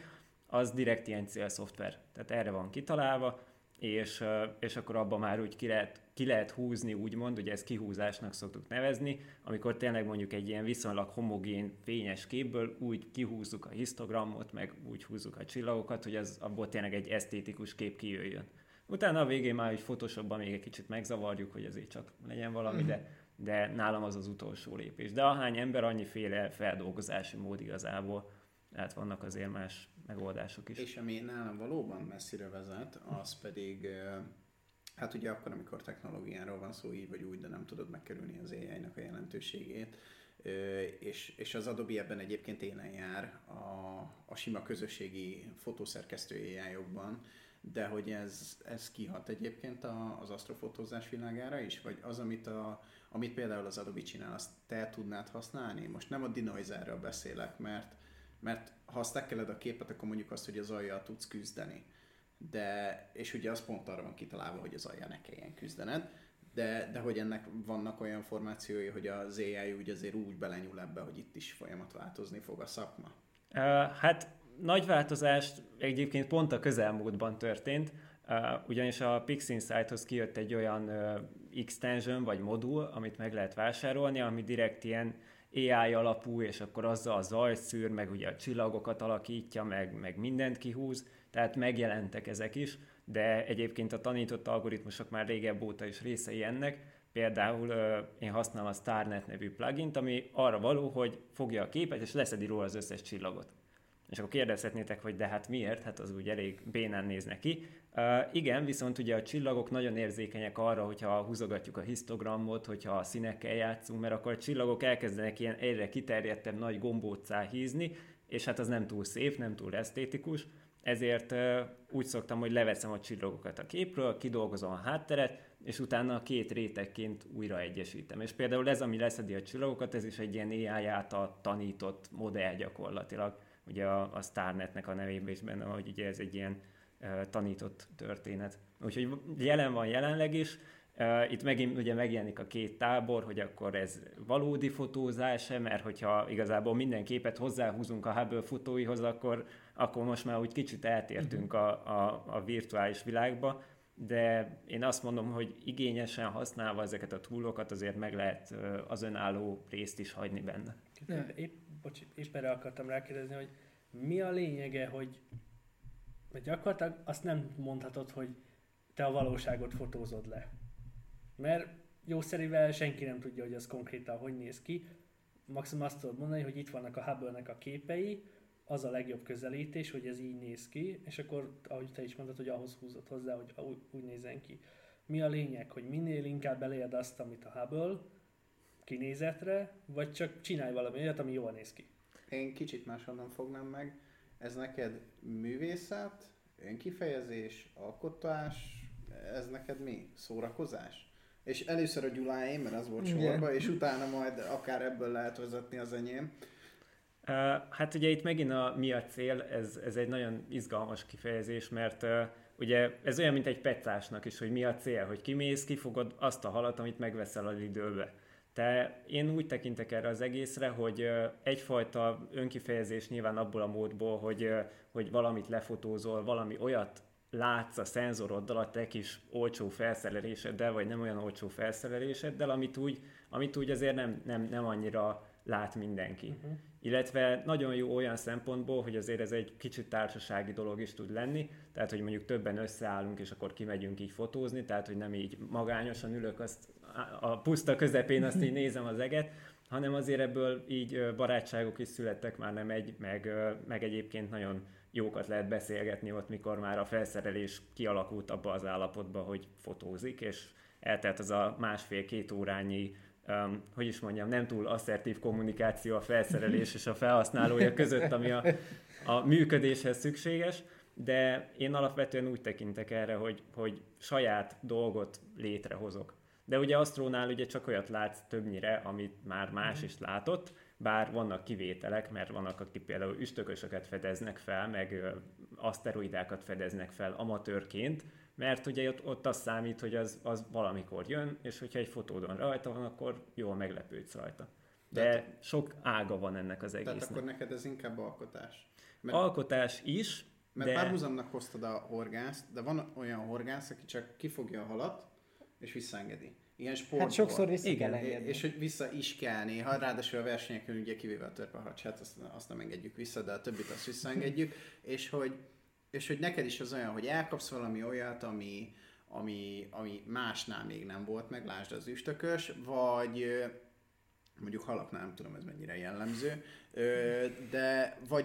az direkt ilyen célszoftver, tehát erre van kitalálva, és, és akkor abban már úgy ki lehet, ki lehet húzni, úgymond, ugye ezt kihúzásnak szoktuk nevezni, amikor tényleg mondjuk egy ilyen viszonylag homogén, fényes képből úgy kihúzzuk a histogramot, meg úgy húzzuk a csillagokat, hogy az abból tényleg egy esztétikus kép kijöjjön. Utána a végén már, hogy Photoshopban még egy kicsit megzavarjuk, hogy azért csak legyen valami, de, de nálam az az utolsó lépés. De ahány ember, annyiféle feldolgozási mód igazából, tehát vannak azért más megoldások is. És ami nálam valóban messzire vezet, az pedig, hát ugye akkor, amikor technológiáról van szó, így vagy úgy, de nem tudod megkerülni az AI-nak a jelentőségét, és, és az Adobe ebben egyébként élen jár a, a sima közösségi fotószerkesztő AI-okban, de hogy ez, ez kihat egyébként a, az asztrofotózás világára is, vagy az, amit, a, amit például az Adobe csinál, azt te tudnád használni? Most nem a denoiserről beszélek, mert, mert ha stackeled a képet, akkor mondjuk azt, hogy az aljal tudsz küzdeni. De, és ugye az pont arra van kitalálva, hogy az aljal ne kelljen küzdened, de, de hogy ennek vannak olyan formációi, hogy az AI úgy azért úgy belenyúl ebbe, hogy itt is folyamat változni fog a szakma. Uh, hát nagy változást egyébként pont a közelmúltban történt, ugyanis a PixInsight-hoz kijött egy olyan extension vagy modul, amit meg lehet vásárolni, ami direkt ilyen AI alapú, és akkor azzal a zajt szűr, meg ugye a csillagokat alakítja, meg, meg mindent kihúz, tehát megjelentek ezek is, de egyébként a tanított algoritmusok már régebb óta is részei ennek, Például én használom a StarNet nevű plugint, ami arra való, hogy fogja a képet, és leszedi róla az összes csillagot. És akkor kérdezhetnétek, hogy de hát miért? Hát az úgy elég bénán néz neki. Uh, igen, viszont ugye a csillagok nagyon érzékenyek arra, hogyha húzogatjuk a histogramot, hogyha a színekkel játszunk, mert akkor a csillagok elkezdenek ilyen egyre kiterjedtebb nagy gombóccá hízni, és hát az nem túl szép, nem túl esztétikus. Ezért uh, úgy szoktam, hogy leveszem a csillagokat a képről, kidolgozom a hátteret, és utána a két rétegként újra egyesítem. És például ez, ami leszedi a csillagokat, ez is egy ilyen AI által tanított modell gyakorlatilag. Ugye a, a StarNetnek a nevében is benne, hogy ugye ez egy ilyen tanított történet. Úgyhogy jelen van jelenleg is. Itt megint ugye megjelenik a két tábor, hogy akkor ez valódi fotózás mert hogyha igazából minden képet hozzáhúzunk a Hubble fotóihoz, akkor, akkor most már úgy kicsit eltértünk a, a, a virtuális világba, de én azt mondom, hogy igényesen használva ezeket a túlokat azért meg lehet az önálló részt is hagyni benne. Ja. Épp, bocs, épp akartam rákérdezni, hogy mi a lényege, hogy mert gyakorlatilag azt nem mondhatod, hogy te a valóságot fotózod le. Mert jószerivel senki nem tudja, hogy az konkrétan hogy néz ki. Maximum azt tudod mondani, hogy itt vannak a Hubble-nek a képei, az a legjobb közelítés, hogy ez így néz ki, és akkor, ahogy te is mondtad, hogy ahhoz húzott hozzá, hogy úgy, úgy nézzen ki. Mi a lényeg, hogy minél inkább elérd azt, amit a Hubble, kinézetre, vagy csak csinálj valami olyat, ami jól néz ki? Én kicsit máshonnan fognám meg. Ez neked művészet, önkifejezés, alkotás, ez neked mi? Szórakozás? És először a Gyuláé, mert az volt sorba, és utána majd akár ebből lehet vezetni az enyém. Uh, hát ugye itt megint a mi a cél, ez, ez egy nagyon izgalmas kifejezés, mert uh, ugye ez olyan, mint egy petásnak is, hogy mi a cél, hogy kimész, kifogod azt a halat, amit megveszel az időbe. Te én úgy tekintek erre az egészre, hogy egyfajta önkifejezés nyilván abból a módból, hogy, hogy valamit lefotózol, valami olyat látsz a szenzoroddal, a te kis olcsó felszereléseddel, vagy nem olyan olcsó felszereléseddel, amit úgy, amit úgy azért nem, nem, nem annyira lát mindenki. Uh-huh. Illetve nagyon jó olyan szempontból, hogy azért ez egy kicsit társasági dolog is tud lenni, tehát hogy mondjuk többen összeállunk, és akkor kimegyünk így fotózni, tehát hogy nem így magányosan ülök azt a puszta közepén, azt így nézem az eget, hanem azért ebből így barátságok is születtek, már nem egy, meg, meg egyébként nagyon jókat lehet beszélgetni ott, mikor már a felszerelés kialakult abba az állapotba, hogy fotózik, és eltelt az a másfél-két órányi um, hogy is mondjam, nem túl asszertív kommunikáció a felszerelés és a felhasználója között, ami a, a működéshez szükséges, de én alapvetően úgy tekintek erre, hogy, hogy saját dolgot létrehozok. De ugye Astrónál ugye csak olyat látsz többnyire, amit már más is látott, bár vannak kivételek, mert vannak, akik például üstökösöket fedeznek fel, meg aszteroidákat fedeznek fel amatőrként, mert ugye ott, ott az számít, hogy az, az valamikor jön, és hogyha egy fotódon rajta van, akkor jól meglepődsz rajta. De Tehát, sok ága van ennek az egésznek. Tehát akkor neked ez inkább alkotás. Mert, alkotás is, Mert de... párhuzamnak hoztad a horgászt, de van olyan horgász, aki csak kifogja a halat, és visszaengedi. Ilyen sportból. Hát sokszor vissza Igen, kell engedni. És hogy vissza is kell néha, ráadásul a versenyeken ugye kivéve a törpeharcsát, azt, azt nem engedjük vissza, de a többit azt visszaengedjük, és hogy, és hogy neked is az olyan, hogy elkapsz valami olyat, ami, ami, ami másnál még nem volt meg, lásd az üstökös, vagy mondjuk halaknál nem tudom ez mennyire jellemző, de vagy,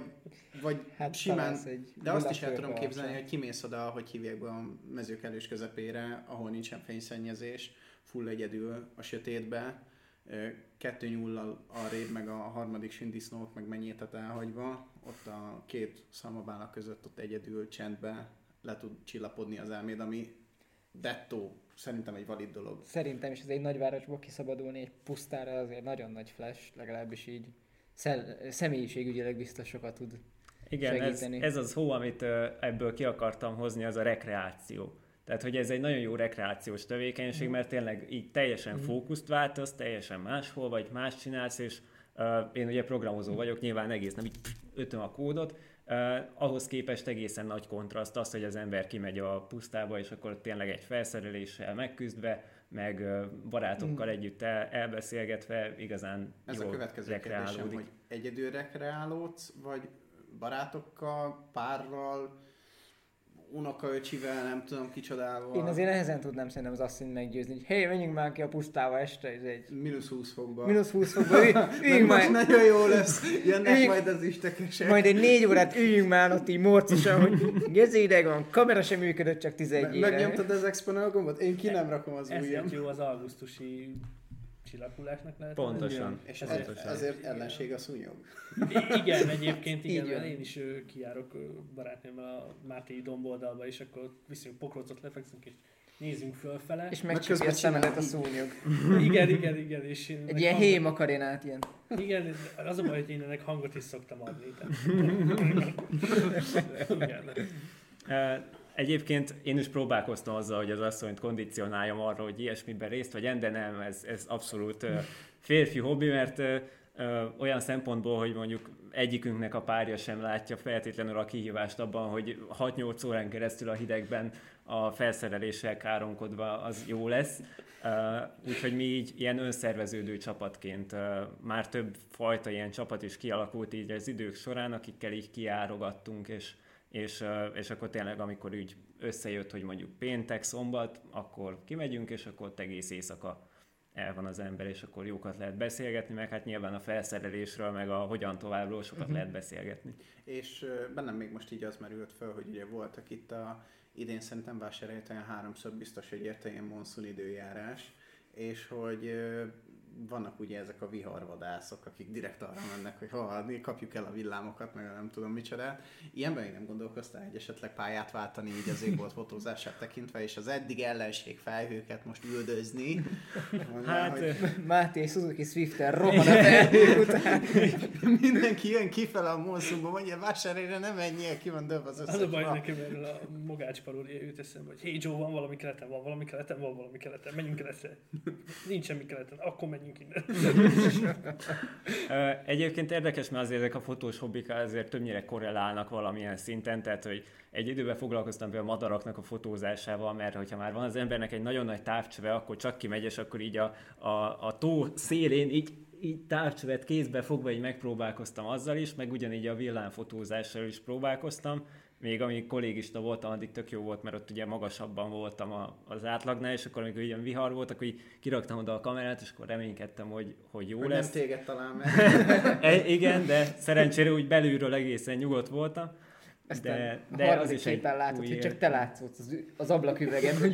vagy hát simán, egy de azt is el tudom képzelni, hogy kimész oda, hogy hívják be a mezők elős közepére, ahol nincsen fényszennyezés, full egyedül a sötétbe, kettő nyullal arrébb, meg a harmadik sindisznót, meg mennyétet elhagyva, ott a két szalmabála között ott egyedül csendbe le tud csillapodni az elméd, ami dettó szerintem egy valid dolog. Szerintem is ez egy nagyvárosból kiszabadulni egy pusztára azért nagyon nagy flash, legalábbis így szel- személyiségügyileg biztos sokat tud Igen, segíteni. ez, ez az hó, amit ebből ki akartam hozni, az a rekreáció. Tehát, hogy ez egy nagyon jó rekreációs tevékenység, mm. mert tényleg így teljesen mm. fókuszt váltasz, teljesen máshol vagy, más csinálsz, és uh, én ugye programozó vagyok, nyilván egész nem így ötöm a kódot, uh, ahhoz képest egészen nagy kontraszt az, hogy az ember kimegy a pusztába, és akkor tényleg egy felszereléssel megküzdve, meg uh, barátokkal mm. együtt el, elbeszélgetve igazán Ez jól a következő kérdésem, hogy egyedül rekreálódsz, vagy barátokkal, párral, unokaöcsivel, nem tudom kicsodával. Én azért nehezen tudnám szerintem az asszonyt meggyőzni, hogy hé, menjünk már ki a pusztába este, ez egy... Minusz 20 fokba. Minusz 20 fokba, üljünk már. nagyon jó lesz, jönnek üljünk, majd az istekesek. Majd egy négy órát üljünk már ott így morcosan, hogy ez ideg van, kamera sem működött csak 11 Me- éve. Megnyomtad az exponál gombot? Én ki nem rakom az ujjam. Jó az augusztusi csillakulásnak lehet. Pontosan. És ezért, pontosan. azért ellenség a szúnyog. igen, egyébként igen, mert én is kiárok barátnőmmel a Mártéi domboldalba, és akkor viszünk pokrócot, lefekszünk, és nézzünk fölfele. És megcsöpi a szemedet a szúnyog. igen, igen, igen. És én Egy ilyen hém akarénát ilyen. Igen, az a baj, hogy én ennek hangot is szoktam adni. igen. Egyébként én is próbálkoztam azzal, hogy az asszonyt kondicionáljam arra, hogy ilyesmiben részt vegyen, de nem, ez, ez abszolút férfi hobbi, mert olyan szempontból, hogy mondjuk egyikünknek a párja sem látja feltétlenül a kihívást abban, hogy 6-8 órán keresztül a hidegben a felszereléssel káromkodva az jó lesz. Úgyhogy mi így ilyen önszerveződő csapatként már több fajta ilyen csapat is kialakult így az idők során, akikkel így kiárogattunk, és és, és akkor tényleg, amikor úgy összejött, hogy mondjuk péntek, szombat, akkor kimegyünk, és akkor ott egész éjszaka el van az ember, és akkor jókat lehet beszélgetni, meg hát nyilván a felszerelésről, meg a hogyan továbbról sokat uh-huh. lehet beszélgetni. És bennem még most így az merült fel, hogy ugye voltak itt a idén szerintem vásárhelyen háromszor biztos, hogy érte ilyen monszun időjárás, és hogy vannak ugye ezek a viharvadászok, akik direkt arra mennek, hogy ha kapjuk el a villámokat, meg nem tudom micsodát. Ilyenben még nem gondolkoztál, hogy esetleg pályát váltani így az égbolt fotózását tekintve, és az eddig ellenség felhőket most üldözni. hát, hogy... Máté Suzuki Swift-tel rohan a után. Mindenki jön kifele a monszumba, mondja, vásárére nem menjél, ki van döbb az összes. Az a baj nekem erről a Mogács paródia jut eszembe, hogy hey Joe, van valami keleten, van valami keleten, van valami keleten, menjünk keletre. Nincs semmi keleten, akkor menjünk innen. Egyébként érdekes, mert azért ezek a fotós hobbik azért többnyire korrelálnak valamilyen szinten, tehát hogy egy időben foglalkoztam például a madaraknak a fotózásával, mert hogyha már van az embernek egy nagyon nagy távcsöve, akkor csak kimegy, és akkor így a, a, a tó szélén így így távcsövet kézbe fogva így megpróbálkoztam azzal is, meg ugyanígy a villámfotózással is próbálkoztam, még amíg kollégista voltam, addig tök jó volt, mert ott ugye magasabban voltam a, az átlagnál, és akkor amikor ilyen vihar volt, akkor így kiraktam oda a kamerát, és akkor reménykedtem, hogy, hogy jó hogy lesz. nem téged talán meg. e, igen, de szerencsére úgy belülről egészen nyugodt voltam. Aztán de, de az is egy látod, hogy csak te látszódsz az, az ablaküvegen.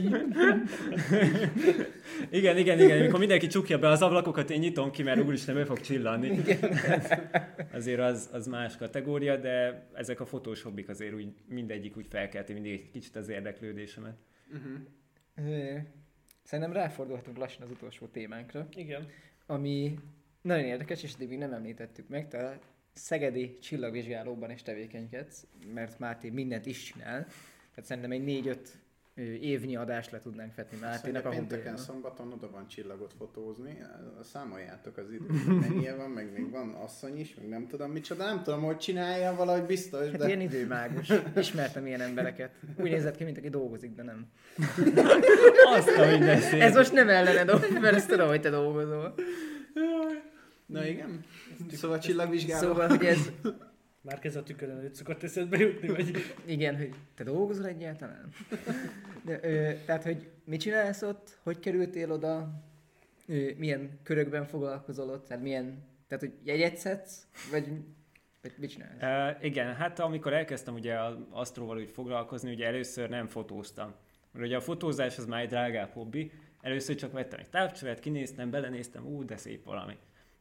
igen, igen, igen. Amikor mindenki csukja be az ablakokat, én nyitom ki, mert úgyis nem fog csillanni. Igen. azért az, az más kategória, de ezek a fotós hobbik azért úgy mindegyik úgy felkelti mindig egy kicsit az érdeklődésemet. Uh-huh. Szerintem ráfordulhatunk lassan az utolsó témánkra. Igen. Ami nagyon érdekes, és eddig még nem említettük meg, tehát szegedi csillagvizsgálóban is tevékenykedsz, mert Máté mindent is csinál. Tehát szerintem egy négy-öt évnyi adást le tudnánk fetni Máténak. A pénteken, szombaton oda van csillagot fotózni, számoljátok az időt, mennyi van, meg még van asszony is, meg nem tudom micsoda, nem tudom, hogy csinálja, valahogy biztos. Hát de... ilyen időmágus. Ismertem ilyen embereket. Úgy nézett ki, mint aki dolgozik, de nem. Azt a Ez most nem ellened, mert ezt tudom, hogy te dolgozol. Na igen. Szóval csillagvizsgáló. Szóval, hogy ez... Már kezd a tükör előtt szokott eszedbe jutni, vagy... Igen, hogy te dolgozol egyáltalán? De, ö, tehát, hogy mit csinálsz ott, hogy kerültél oda, ö, milyen körökben foglalkozol ott, tehát milyen, tehát, hogy jegyet szedsz, vagy vagy mit csinálsz? Uh, igen, hát amikor elkezdtem ugye az asztróval úgy foglalkozni, ugye először nem fotóztam. Mert ugye a fotózás az már egy drágább hobbi. Először csak vettem egy távcsövet, kinéztem, belenéztem, ú, de szép valami.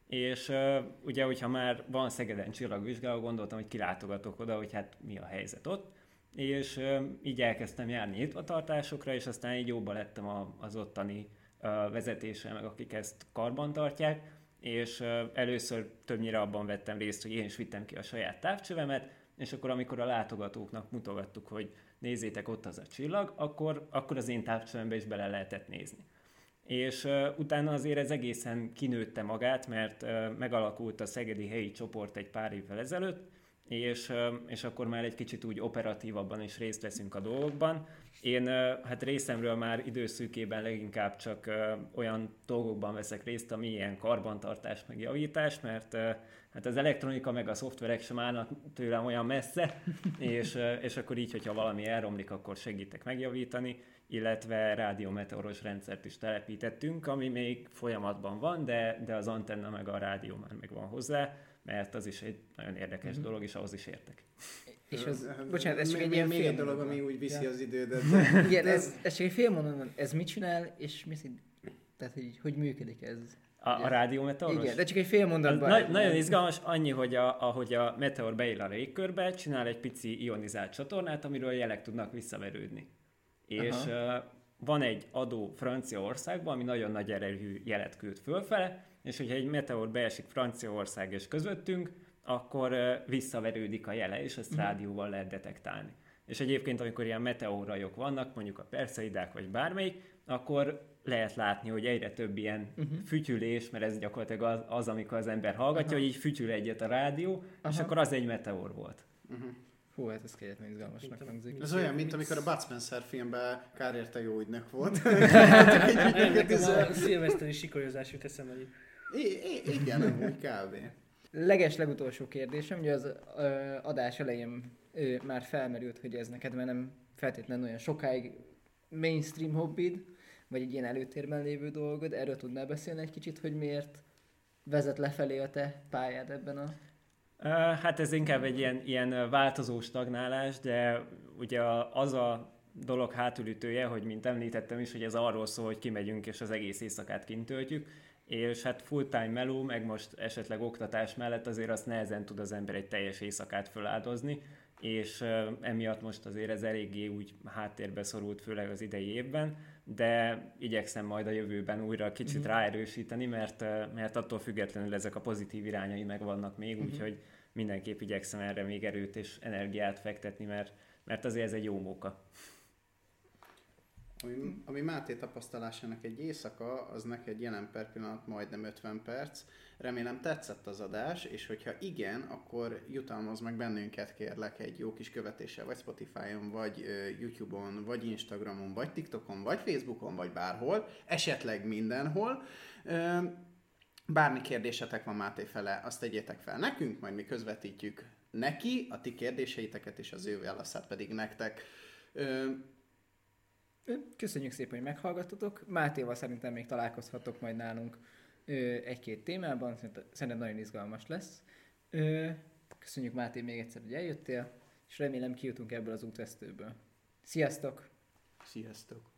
És uh, ugye, hogyha már van Szegeden csillagvizsgáló, gondoltam, hogy kilátogatok oda, hogy hát mi a helyzet ott. És uh, így elkezdtem járni nyitvatartásokra, és aztán így jobban lettem a, az ottani uh, vezetéssel, meg akik ezt karban tartják. És uh, először többnyire abban vettem részt, hogy én is vittem ki a saját távcsövemet, és akkor amikor a látogatóknak mutogattuk, hogy nézzétek ott az a csillag, akkor, akkor az én távcsövembe is bele lehetett nézni és uh, utána azért ez egészen kinőtte magát, mert uh, megalakult a Szegedi helyi csoport egy pár évvel ezelőtt, és, és akkor már egy kicsit úgy operatívabban is részt veszünk a dolgokban. Én hát részemről már időszűkében leginkább csak olyan dolgokban veszek részt, ami ilyen karbantartás, meg javítás, mert hát az elektronika meg a szoftverek sem állnak tőlem olyan messze, és, és akkor így, hogyha valami elromlik, akkor segítek megjavítani illetve rádiómeteoros rendszert is telepítettünk, ami még folyamatban van, de, de az antenna meg a rádió már megvan hozzá, mert az is egy nagyon érdekes mm-hmm. dolog, és ahhoz is értek. És az, bocsánat, ez csak egy ilyen még egy dolog, ami úgy viszi ja. az idődet. Igen, ez, ez csak egy fél mondatom, ez mit csinál, és mi szint, tehát hogy, hogy működik ez? A, a rádió meteoros? Igen, de csak egy fél mondatban. Na, nagyon izgalmas, annyi, hogy a, ahogy a meteor beél a légkörbe, csinál egy pici ionizált csatornát, amiről jelek tudnak visszaverődni és uh, van egy adó Franciaországban, ami nagyon nagy erejű jelet küld fölfele, és hogyha egy meteor beesik Franciaország és közöttünk, akkor visszaverődik a jele, és ezt uh-huh. rádióval lehet detektálni. És egyébként, amikor ilyen meteorrajok vannak, mondjuk a perszeidák vagy bármelyik, akkor lehet látni, hogy egyre több ilyen uh-huh. fütyülés, mert ez gyakorlatilag az, az amikor az ember hallgatja, uh-huh. hogy így fütyül egyet a rádió, uh-huh. és akkor az egy meteor volt. Uh-huh. Hú, hát ez kegyetlen izgalmasnak hangzik. Ez olyan, mint amikor a Bud Spencer filmben kár érte jó ügynök volt. a szilveszteri sikolyozás jut eszembe. Igen, úgy kb. Leges legutolsó kérdésem, ugye az ö, adás elején ö, már felmerült, hogy ez neked már nem feltétlenül olyan sokáig mainstream hobbid, vagy egy ilyen előtérben lévő dolgod. Erről tudnál beszélni egy kicsit, hogy miért vezet lefelé a te pályád ebben a Hát ez inkább egy ilyen, ilyen változó stagnálás, de ugye az a dolog hátulütője, hogy mint említettem is, hogy ez arról szól, hogy kimegyünk és az egész éjszakát kint töltjük. És hát full-time meló, meg most esetleg oktatás mellett azért azt nehezen tud az ember egy teljes éjszakát föláldozni, és emiatt most azért ez eléggé úgy háttérbe szorult, főleg az idei évben, de igyekszem majd a jövőben újra kicsit mm. ráerősíteni, mert, mert attól függetlenül ezek a pozitív irányai megvannak még, mm. úgyhogy mindenképp igyekszem erre még erőt és energiát fektetni, mert, mert azért ez egy jó móka. Ami, ami Máté tapasztalásának egy éjszaka, az neked jelen per pillanat majdnem 50 perc. Remélem tetszett az adás, és hogyha igen, akkor jutalmaz meg bennünket kérlek egy jó kis követéssel, vagy Spotify-on, vagy YouTube-on, vagy Instagramon, vagy TikTokon, vagy Facebookon, vagy bárhol, esetleg mindenhol. Uh, bármi kérdésetek van Máté fele, azt tegyétek fel nekünk, majd mi közvetítjük neki, a ti kérdéseiteket, és az ő válaszát pedig nektek. Köszönjük szépen, hogy meghallgattatok. Mátéval szerintem még találkozhatok majd nálunk egy-két témában, szerintem nagyon izgalmas lesz. Köszönjük Máté még egyszer, hogy eljöttél, és remélem kijutunk ebből az útvesztőből. Sziasztok! Sziasztok!